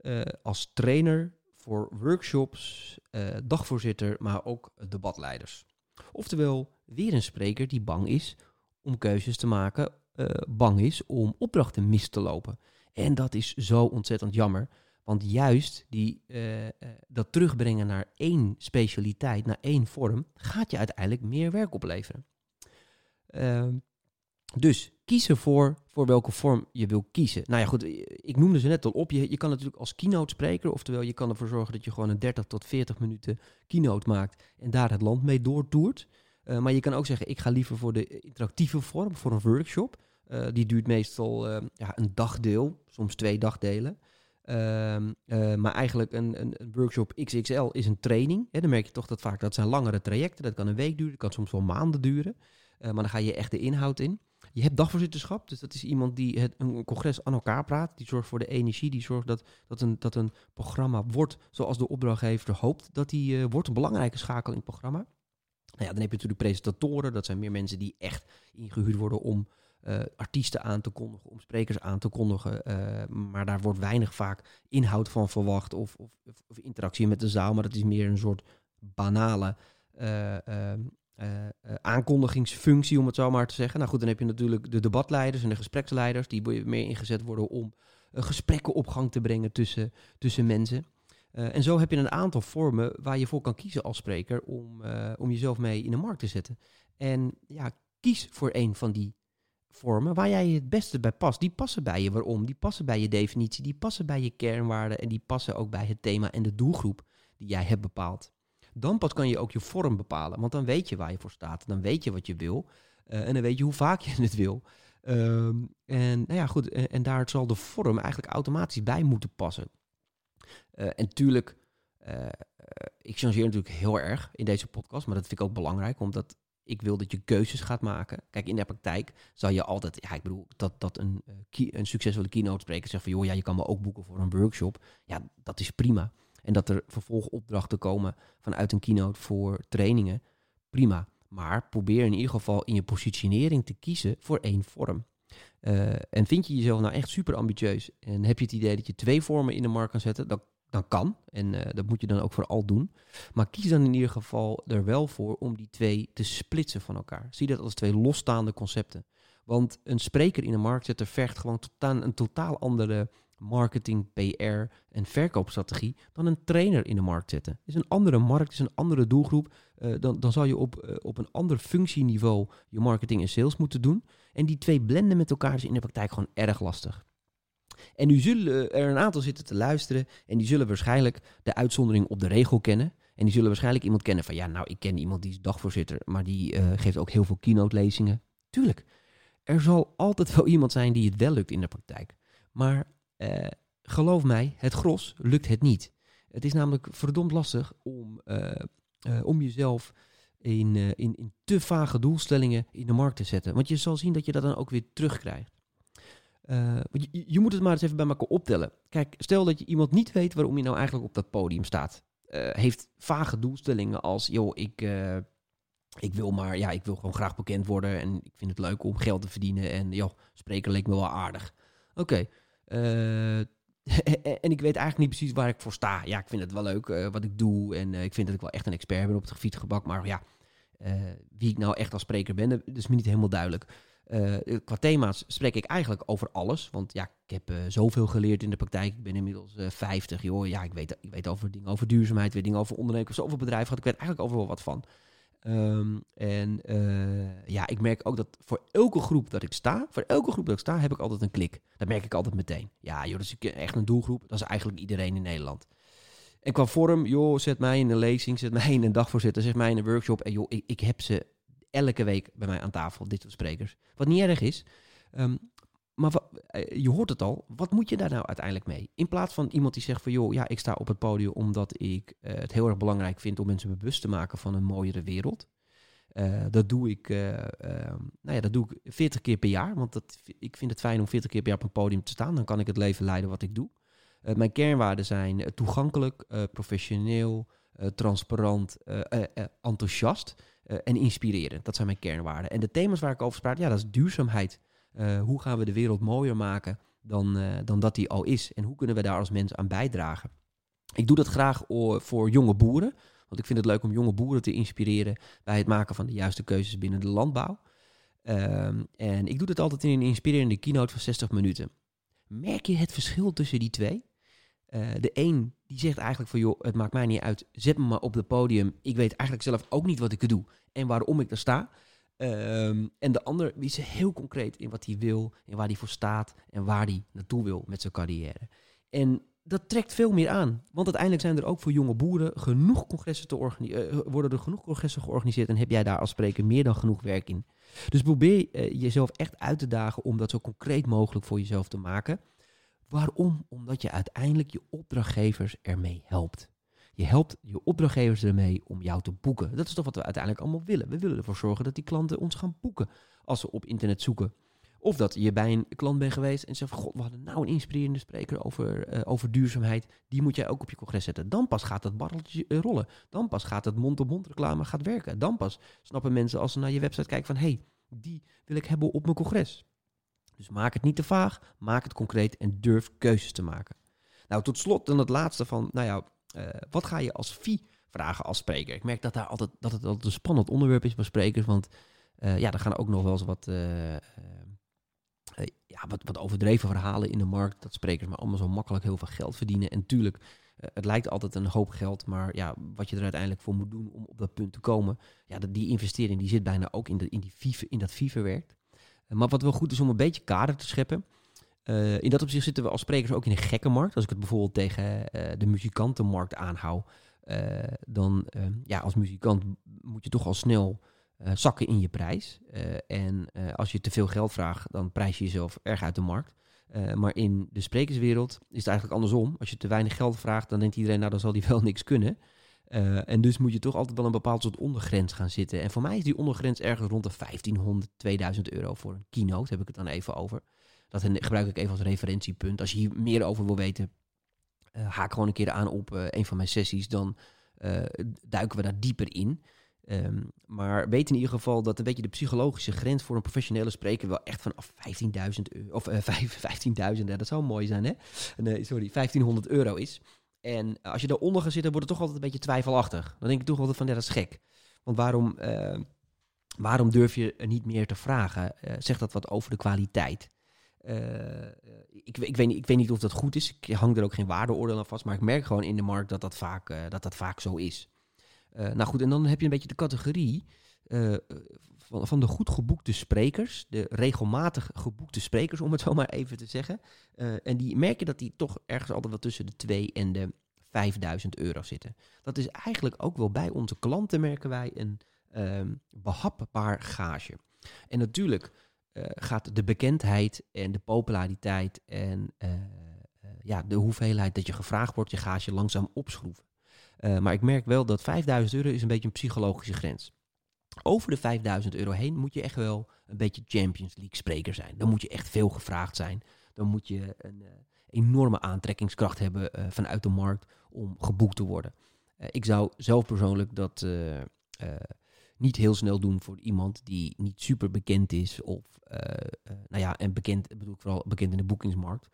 uh, als trainer voor workshops, dagvoorzitter, maar ook debatleiders. Oftewel, weer een spreker die bang is om keuzes te maken, bang is om opdrachten mis te lopen. En dat is zo ontzettend jammer. Want juist die, uh, uh, dat terugbrengen naar één specialiteit, naar één vorm, gaat je uiteindelijk meer werk opleveren. Uh, dus kies ervoor voor welke vorm je wil kiezen. Nou ja, goed, ik noemde ze net al op. Je, je kan natuurlijk als keynote spreker, oftewel je kan ervoor zorgen dat je gewoon een 30 tot 40 minuten keynote maakt en daar het land mee doortoert. Uh, maar je kan ook zeggen, ik ga liever voor de interactieve vorm, voor een workshop. Die duurt meestal ja, een dagdeel, soms twee dagdelen. Uh, uh, maar eigenlijk een, een, workshop XXL is een training. Hè. Dan merk je toch dat vaak dat zijn langere trajecten. Dat kan een week duren, dat kan soms wel maanden duren. Uh, maar dan ga je echt de inhoud in. Je hebt dagvoorzitterschap, dus dat is iemand die het, een congres aan elkaar praat. Die zorgt voor de energie, die zorgt dat, dat, een, dat een programma wordt zoals de opdrachtgever hoopt dat die uh, wordt. Een belangrijke schakel in het programma. Nou ja, dan heb je natuurlijk presentatoren. Dat zijn meer mensen die echt ingehuurd worden om uh, artiesten aan te kondigen, om sprekers aan te kondigen. Uh, maar daar wordt weinig vaak inhoud van verwacht of, of, of, interactie met de zaal. Maar dat is meer een soort banale uh, aankondigingsfunctie, om het zo maar te zeggen. Nou goed, dan heb je natuurlijk de debatleiders en de gespreksleiders, die meer ingezet worden om gesprekken op gang te brengen tussen, tussen mensen. en zo heb je een aantal vormen waar je voor kan kiezen als spreker om, om jezelf mee in de markt te zetten. En ja, kies voor een van die vormen waar jij het beste bij past. Die passen bij je waarom, die passen bij je definitie, die passen bij je kernwaarden en die passen ook bij het thema en de doelgroep die jij hebt bepaald. Dan pas kan je ook je vorm bepalen, want dan weet je waar je voor staat, dan weet je wat je wil uh, en dan weet je hoe vaak je het wil. Um, en nou ja, goed, en, daar zal de vorm eigenlijk automatisch bij moeten passen. Uh, en tuurlijk, uh, ik changeer natuurlijk heel erg in deze podcast, maar dat vind ik ook belangrijk, omdat ik wil dat je keuzes gaat maken. Kijk, in de praktijk zal je altijd, ja, ik bedoel, dat, dat een, uh, een succesvolle keynote spreker zegt van, joh, ja, je kan me ook boeken voor een workshop. Ja, dat is prima. En dat er vervolgopdrachten komen vanuit een keynote voor trainingen, prima. Maar probeer in ieder geval in je positionering te kiezen voor één vorm. Uh, en vind je jezelf nou echt super ambitieus en heb je het idee dat je twee vormen in de markt kan zetten, dan dan kan. En uh, dat moet je dan ook vooral doen. Maar kies dan in ieder geval er wel voor om die twee te splitsen van elkaar. Zie dat als twee losstaande concepten. Want een spreker in de markt zetten vergt gewoon totaal, een totaal andere marketing, PR en verkoopstrategie dan een trainer in de markt zetten. Is een andere markt, is een andere doelgroep. Uh, dan, dan zal je op, uh, op een ander functieniveau je marketing en sales moeten doen. En die twee blenden met elkaar is in de praktijk gewoon erg lastig. En nu zullen er een aantal zitten te luisteren en die zullen waarschijnlijk de uitzondering op de regel kennen. En die zullen waarschijnlijk iemand kennen van, ja, nou, ik ken iemand die is dagvoorzitter, maar die uh, geeft ook heel veel keynote-lezingen. Tuurlijk, er zal altijd wel iemand zijn die het wel lukt in de praktijk. Maar uh, geloof mij, het gros lukt het niet. Het is namelijk verdomd lastig om, uh, om jezelf in, in, in te vage doelstellingen in de markt te zetten. Want je zal zien dat je dat dan ook weer terugkrijgt. Uh, je, moet het maar eens even bij elkaar optellen. Kijk, stel dat je iemand niet weet waarom je nou eigenlijk op dat podium staat. Uh, heeft vage doelstellingen als, joh, ik, uh, ik wil maar, ja, ik wil gewoon graag bekend worden en ik vind het leuk om geld te verdienen en, joh, spreken leek me wel aardig. Oké, en ik weet eigenlijk niet precies waar ik voor sta. Ja, ik vind het wel leuk wat ik doe en ik vind dat ik wel echt een expert ben op het gebied gebak, maar ja, wie ik nou echt als spreker ben, dat is me niet helemaal duidelijk. Uh, qua thema's spreek ik eigenlijk over alles. Want ja, ik heb uh, zoveel geleerd in de praktijk. Ik ben inmiddels uh, 50. Joh. Ja, ik weet, ik weet over dingen over duurzaamheid, weet dingen over ondernemen, zoveel bedrijven gehad. Ik weet eigenlijk overal wat van. Um, en ja, ik merk ook dat voor elke groep dat ik sta, voor elke groep dat ik sta, heb ik altijd een klik. Dat merk ik altijd meteen. Ja, joh, dat is echt een doelgroep. Dat is eigenlijk iedereen in Nederland. En qua vorm, joh, zet mij in een lezing, zet mij in een dagvoorzitter, zet mij in een workshop. En joh, ik, ik heb ze elke week bij mij aan tafel, dit soort sprekers. Wat niet erg is. Um, maar eh, je hoort het al, wat moet je daar nou uiteindelijk mee? In plaats van iemand die zegt van joh, ja, ik sta op het podium omdat ik uh, het heel erg belangrijk vind om mensen bewust te maken van een mooiere wereld. Uh, dat doe ik, uh, nou ja, dat doe ik 40 keer per jaar, want dat, ik vind het fijn om 40 keer per jaar op een podium te staan. Dan kan ik het leven leiden wat ik doe. mijn kernwaarden zijn toegankelijk, professioneel, transparant, enthousiast. Uh, en inspireren. Dat zijn mijn kernwaarden. En de thema's waar ik over spraak, ja, dat is duurzaamheid. Uh, hoe gaan we de wereld mooier maken dan, uh, dan dat die al is? En hoe kunnen we daar als mens aan bijdragen? Ik doe dat graag voor jonge boeren. Want ik vind het leuk om jonge boeren te inspireren bij het maken van de juiste keuzes binnen de landbouw. Um, en ik doe dat altijd in een inspirerende keynote van 60 minuten. Merk je het verschil tussen die twee? Uh, de een die zegt eigenlijk van joh, het maakt mij niet uit, zet me maar op het podium. Ik weet eigenlijk zelf ook niet wat ik doe en waarom ik daar sta. Um, en de ander is heel concreet in wat hij wil en waar hij voor staat en waar hij naartoe wil met zijn carrière. En dat trekt veel meer aan. Want uiteindelijk zijn er ook voor jonge boeren genoeg congressen te organiseren. Uh, worden er genoeg congressen georganiseerd en heb jij daar als spreker meer dan genoeg werk in. Dus probeer jezelf echt uit te dagen om dat zo concreet mogelijk voor jezelf te maken. Waarom? Omdat je uiteindelijk je opdrachtgevers ermee helpt. Je helpt je opdrachtgevers ermee om jou te boeken. Dat is toch wat we uiteindelijk allemaal willen. We willen ervoor zorgen dat die klanten ons gaan boeken als ze op internet zoeken Of dat je bij een klant bent geweest en zegt van, god, we hadden nou een inspirerende spreker over, uh, over duurzaamheid. Die moet jij ook op je congres zetten. Dan pas gaat dat barreltje uh, rollen. Dan pas gaat het mond-op-mond reclame gaat werken. Dan pas snappen mensen als ze naar je website kijken van, hé, hey, die wil ik hebben op mijn congres. Dus maak het niet te vaag, maak het concreet en durf keuzes te maken. Nou, tot slot dan het laatste van, nou ja, uh, wat ga je als fee vragen als spreker? Ik merk dat, daar altijd, dat het altijd een spannend onderwerp is bij sprekers, want uh, ja, er gaan ook nog wel eens wat, uh, ja, wat, wat overdreven verhalen in de markt, dat sprekers maar allemaal zo makkelijk heel veel geld verdienen. En tuurlijk, het lijkt altijd een hoop geld, maar ja, wat je er uiteindelijk voor moet doen om op dat punt te komen, ja, die investering die zit bijna ook in, de, in, die FIFA, in dat FIFA-werk. Maar wat wel goed is om een beetje kader te scheppen, uh, in dat opzicht zitten we als sprekers ook in een gekke markt. Als ik het bijvoorbeeld tegen uh, de muzikantenmarkt aanhoud, uh, dan ja, als muzikant moet je toch al snel zakken in je prijs. en als je te veel geld vraagt, dan prijs je jezelf erg uit de markt. maar in de sprekerswereld is het eigenlijk andersom. Als je te weinig geld vraagt, dan denkt iedereen, nou dan zal die wel niks kunnen. En dus moet je toch altijd wel een bepaald soort ondergrens gaan zitten. En voor mij is die ondergrens ergens rond de 1500, 2000 euro voor een keynote, heb ik het dan even over. Dat gebruik ik even als referentiepunt. Als je hier meer over wil weten, uh, haak gewoon een keer aan op uh, een van mijn sessies. Dan duiken we daar dieper in. Um, maar weet in ieder geval dat een beetje de psychologische grens voor een professionele spreker wel echt vanaf 15.000 euro, of 15.000, dat zou mooi zijn hè? Nee, sorry, 1500 euro is. En als je daaronder gaat zitten, wordt het toch altijd een beetje twijfelachtig. Dan denk ik toch altijd van, ja, dat is gek. Want waarom, waarom durf je niet meer te vragen? zegt dat wat over de kwaliteit? Uh, ik, ik, weet niet, ik weet niet of dat goed is. Ik hang er ook geen waardeoordeel aan vast. Maar ik merk gewoon in de markt dat dat vaak, dat dat vaak zo is. Nou goed, en dan heb je een beetje de categorie van, van de goed geboekte sprekers. De regelmatig geboekte sprekers, om het zo maar even te zeggen. en die merken dat die toch ergens altijd wel tussen de 2 en de 5000 euro zitten. Dat is eigenlijk ook wel bij onze klanten, merken wij, een ehm, behapbaar gage. En natuurlijk uh, gaat de bekendheid en de populariteit en uh, ja, de hoeveelheid dat je gevraagd wordt, je gaat je langzaam opschroeven. maar ik merk wel dat 5000 euro is een beetje een psychologische grens. Over de 5000 euro heen moet je echt wel een beetje Champions League spreker zijn. Dan moet je echt veel gevraagd zijn. Dan moet je een enorme aantrekkingskracht hebben vanuit de markt om geboekt te worden. ik zou zelf persoonlijk dat niet heel snel doen voor iemand die niet super bekend is. Of, nou ja, en bekend, bedoel ik vooral bekend in de boekingsmarkt.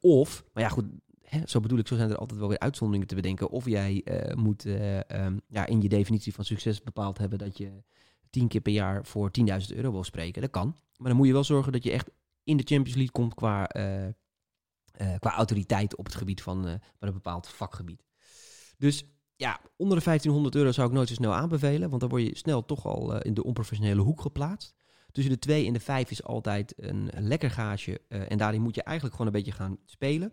Of, maar ja, goed, hè, zo bedoel ik, zo zijn er altijd wel weer uitzonderingen te bedenken. Of jij moet um, ja, in je definitie van succes bepaald hebben dat je tien keer per jaar voor 10.000 euro wil spreken. Dat kan. Maar dan moet je wel zorgen dat je echt in de Champions League komt qua, qua autoriteit op het gebied van, van een bepaald vakgebied. Dus ja, onder de 1500 euro zou ik nooit zo snel aanbevelen, want dan word je snel toch al in de onprofessionele hoek geplaatst. Tussen de 2 en de 5 is altijd een, lekker uh, en daarin moet je eigenlijk gewoon een beetje gaan spelen.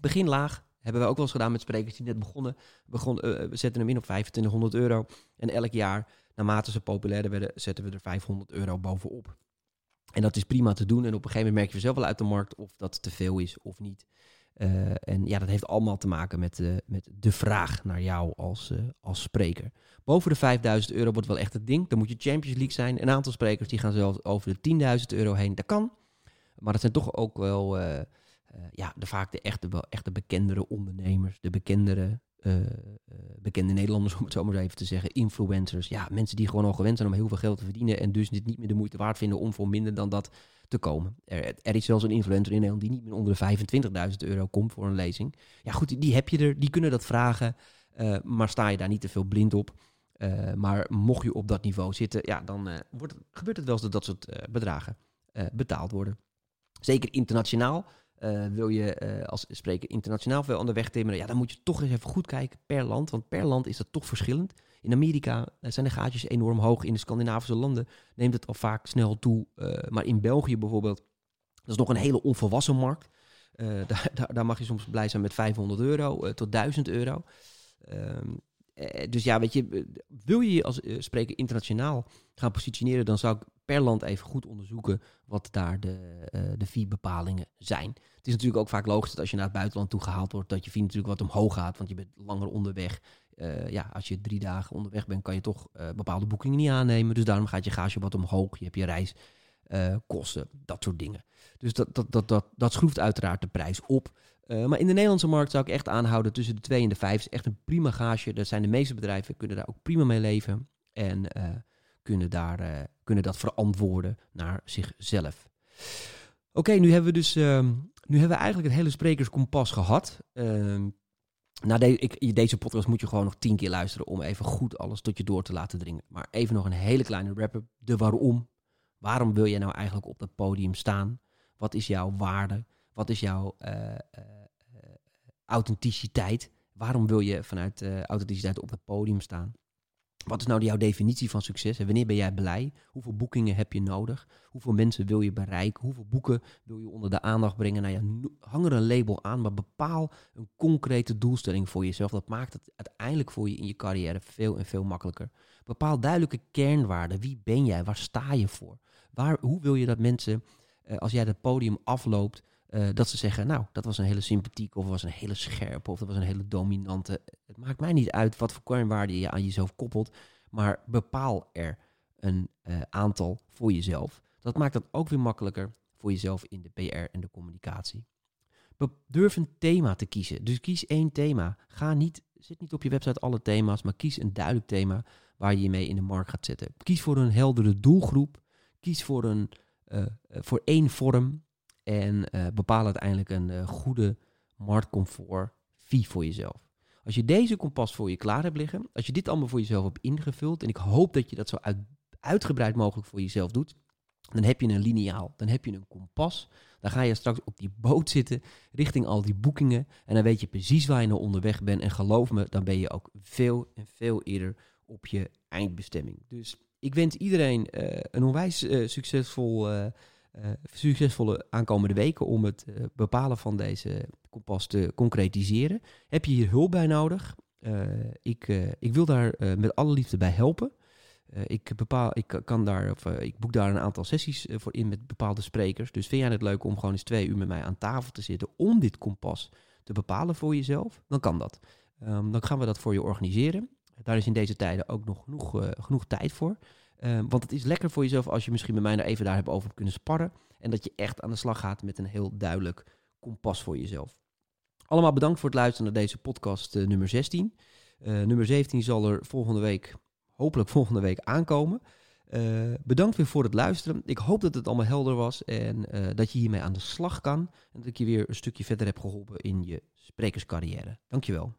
Begin laag, hebben we ook wel eens gedaan met sprekers die net begonnen. Begon, uh, we zetten hem in op 2500 euro en elk jaar, naarmate ze populairder werden, zetten we er 500 euro bovenop. En dat is prima te doen en op een gegeven moment merk je zelf wel uit de markt of dat te veel is of niet. Uh, en ja, dat heeft allemaal te maken met, uh, met de vraag naar jou als, als spreker. Boven de 5000 euro wordt wel echt het ding. Dan moet je Champions League zijn. Een aantal sprekers die gaan zelfs over de 10.000 euro heen. Dat kan. Maar dat zijn toch ook wel ja, de, vaak de echte, echte bekendere ondernemers. De bekendere, bekende Nederlanders, om het zo maar even te zeggen. Influencers. Ja, mensen die gewoon al gewend zijn om heel veel geld te verdienen. En dus dit niet meer de moeite waard vinden om voor minder dan dat te komen. Er, er, is zelfs een influencer in Nederland die niet meer onder de 25.000 euro komt voor een lezing. Ja, goed, die heb je er, die kunnen dat vragen, maar sta je daar niet te veel blind op. Maar mocht je op dat niveau zitten, ja, dan wordt, gebeurt het wel dat dat soort bedragen betaald worden. Zeker internationaal. Wil je als spreker internationaal veel aan weg timmeren, ja, dan moet je toch eens even goed kijken per land. Want per land is dat toch verschillend. In Amerika eh, zijn de gaatjes enorm hoog. In de Scandinavische landen neemt het al vaak snel toe. Uh, maar in België bijvoorbeeld, dat is nog een hele onvolwassen markt. Daar, daar, daar, mag je soms blij zijn met 500 euro tot 1000 euro. Um, dus ja, weet je, wil je je als spreker internationaal gaan positioneren, dan zou ik per land even goed onderzoeken wat daar de, de fee-bepalingen zijn. Het is natuurlijk ook vaak logisch dat als je naar het buitenland toe gehaald wordt, dat je fee natuurlijk wat omhoog gaat, want je bent langer onderweg. Uh, ja, als je drie dagen onderweg bent, kan je toch uh, bepaalde boekingen niet aannemen. Dus daarom gaat je gage wat omhoog. Je hebt je reis uh, kosten, dat soort dingen. Dus dat, dat, dat, dat, dat schroeft uiteraard de prijs op. Maar in de Nederlandse markt zou ik echt aanhouden tussen de 2 en de 5. is echt een prima gage. Dat zijn de meeste bedrijven, kunnen daar ook prima mee leven. En kunnen, daar, kunnen dat verantwoorden naar zichzelf. Oké, nu hebben we dus ehm, nu hebben we eigenlijk het hele sprekerskompas gehad. Uh, na de, ik, deze podcast moet je gewoon nog tien keer luisteren om even goed alles tot je door te laten dringen. Maar even nog een hele kleine wrap-up. De waarom. Waarom wil je nou eigenlijk op dat podium staan? Wat is jouw waarde? Wat is jouw uh, uh, authenticiteit? Waarom wil je vanuit authenticiteit op het podium staan? Wat is nou jouw definitie van succes? En wanneer ben jij blij? Hoeveel boekingen heb je nodig? Hoeveel mensen wil je bereiken? Hoeveel boeken wil je onder de aandacht brengen? Nou ja, hang er een label aan, maar bepaal een concrete doelstelling voor jezelf. Dat maakt het uiteindelijk voor je in je carrière veel en veel makkelijker. Bepaal duidelijke kernwaarden. Wie ben jij? Waar sta je voor? Waar, hoe wil je dat mensen, eh, als jij het podium afloopt, uh, dat ze zeggen, nou, dat was een hele sympathieke, of was een hele scherpe, of dat was een hele dominante. Het maakt mij niet uit wat voor kernwaarde je aan jezelf koppelt, maar bepaal er een uh, aantal voor jezelf. Dat maakt het ook weer makkelijker voor jezelf in de PR en de communicatie. Durf een thema te kiezen. Dus kies één thema. Ga niet, zit niet op je website alle thema's, maar kies een duidelijk thema waar je je mee in de markt gaat zetten. Kies voor een heldere doelgroep. Kies voor, een, uh, voor één vorm en uh, bepaal uiteindelijk een uh, goede marktcomfort fee voor jezelf. Als je deze kompas voor je klaar hebt liggen, als je dit allemaal voor jezelf hebt ingevuld, en ik hoop dat je dat zo uit, uitgebreid mogelijk voor jezelf doet, dan heb je een lineaal, dan heb je een kompas. Dan ga je straks op die boot zitten richting al die boekingen. En dan weet je precies waar je naar onderweg bent. En geloof me, dan ben je ook veel en veel eerder op je eindbestemming. Dus ik wens iedereen uh, een onwijs succesvol succesvolle aankomende weken om het uh, bepalen van deze kompas te concretiseren. Heb je hier hulp bij nodig? Uh, ik, ik wil daar met alle liefde bij helpen. ik, bepaal, ik, kan daar, of, ik boek daar een aantal sessies voor in met bepaalde sprekers. Dus vind jij het leuk om gewoon eens twee uur met mij aan tafel te zitten om dit kompas te bepalen voor jezelf? Dan kan dat. Um, dan gaan we dat voor je organiseren. Daar is in deze tijden ook nog genoeg, genoeg tijd voor. Um, want het is lekker voor jezelf als je misschien met mij daar even daar hebt over kunnen sparren. En dat je echt aan de slag gaat met een heel duidelijk kompas voor jezelf. Allemaal bedankt voor het luisteren naar deze podcast uh, nummer 16. Uh, nummer 17 zal er volgende week, hopelijk volgende week, aankomen. Uh, bedankt weer voor het luisteren. Ik hoop dat het allemaal helder was en dat je hiermee aan de slag kan. En dat ik je weer een stukje verder heb geholpen in je sprekerscarrière. Dankjewel.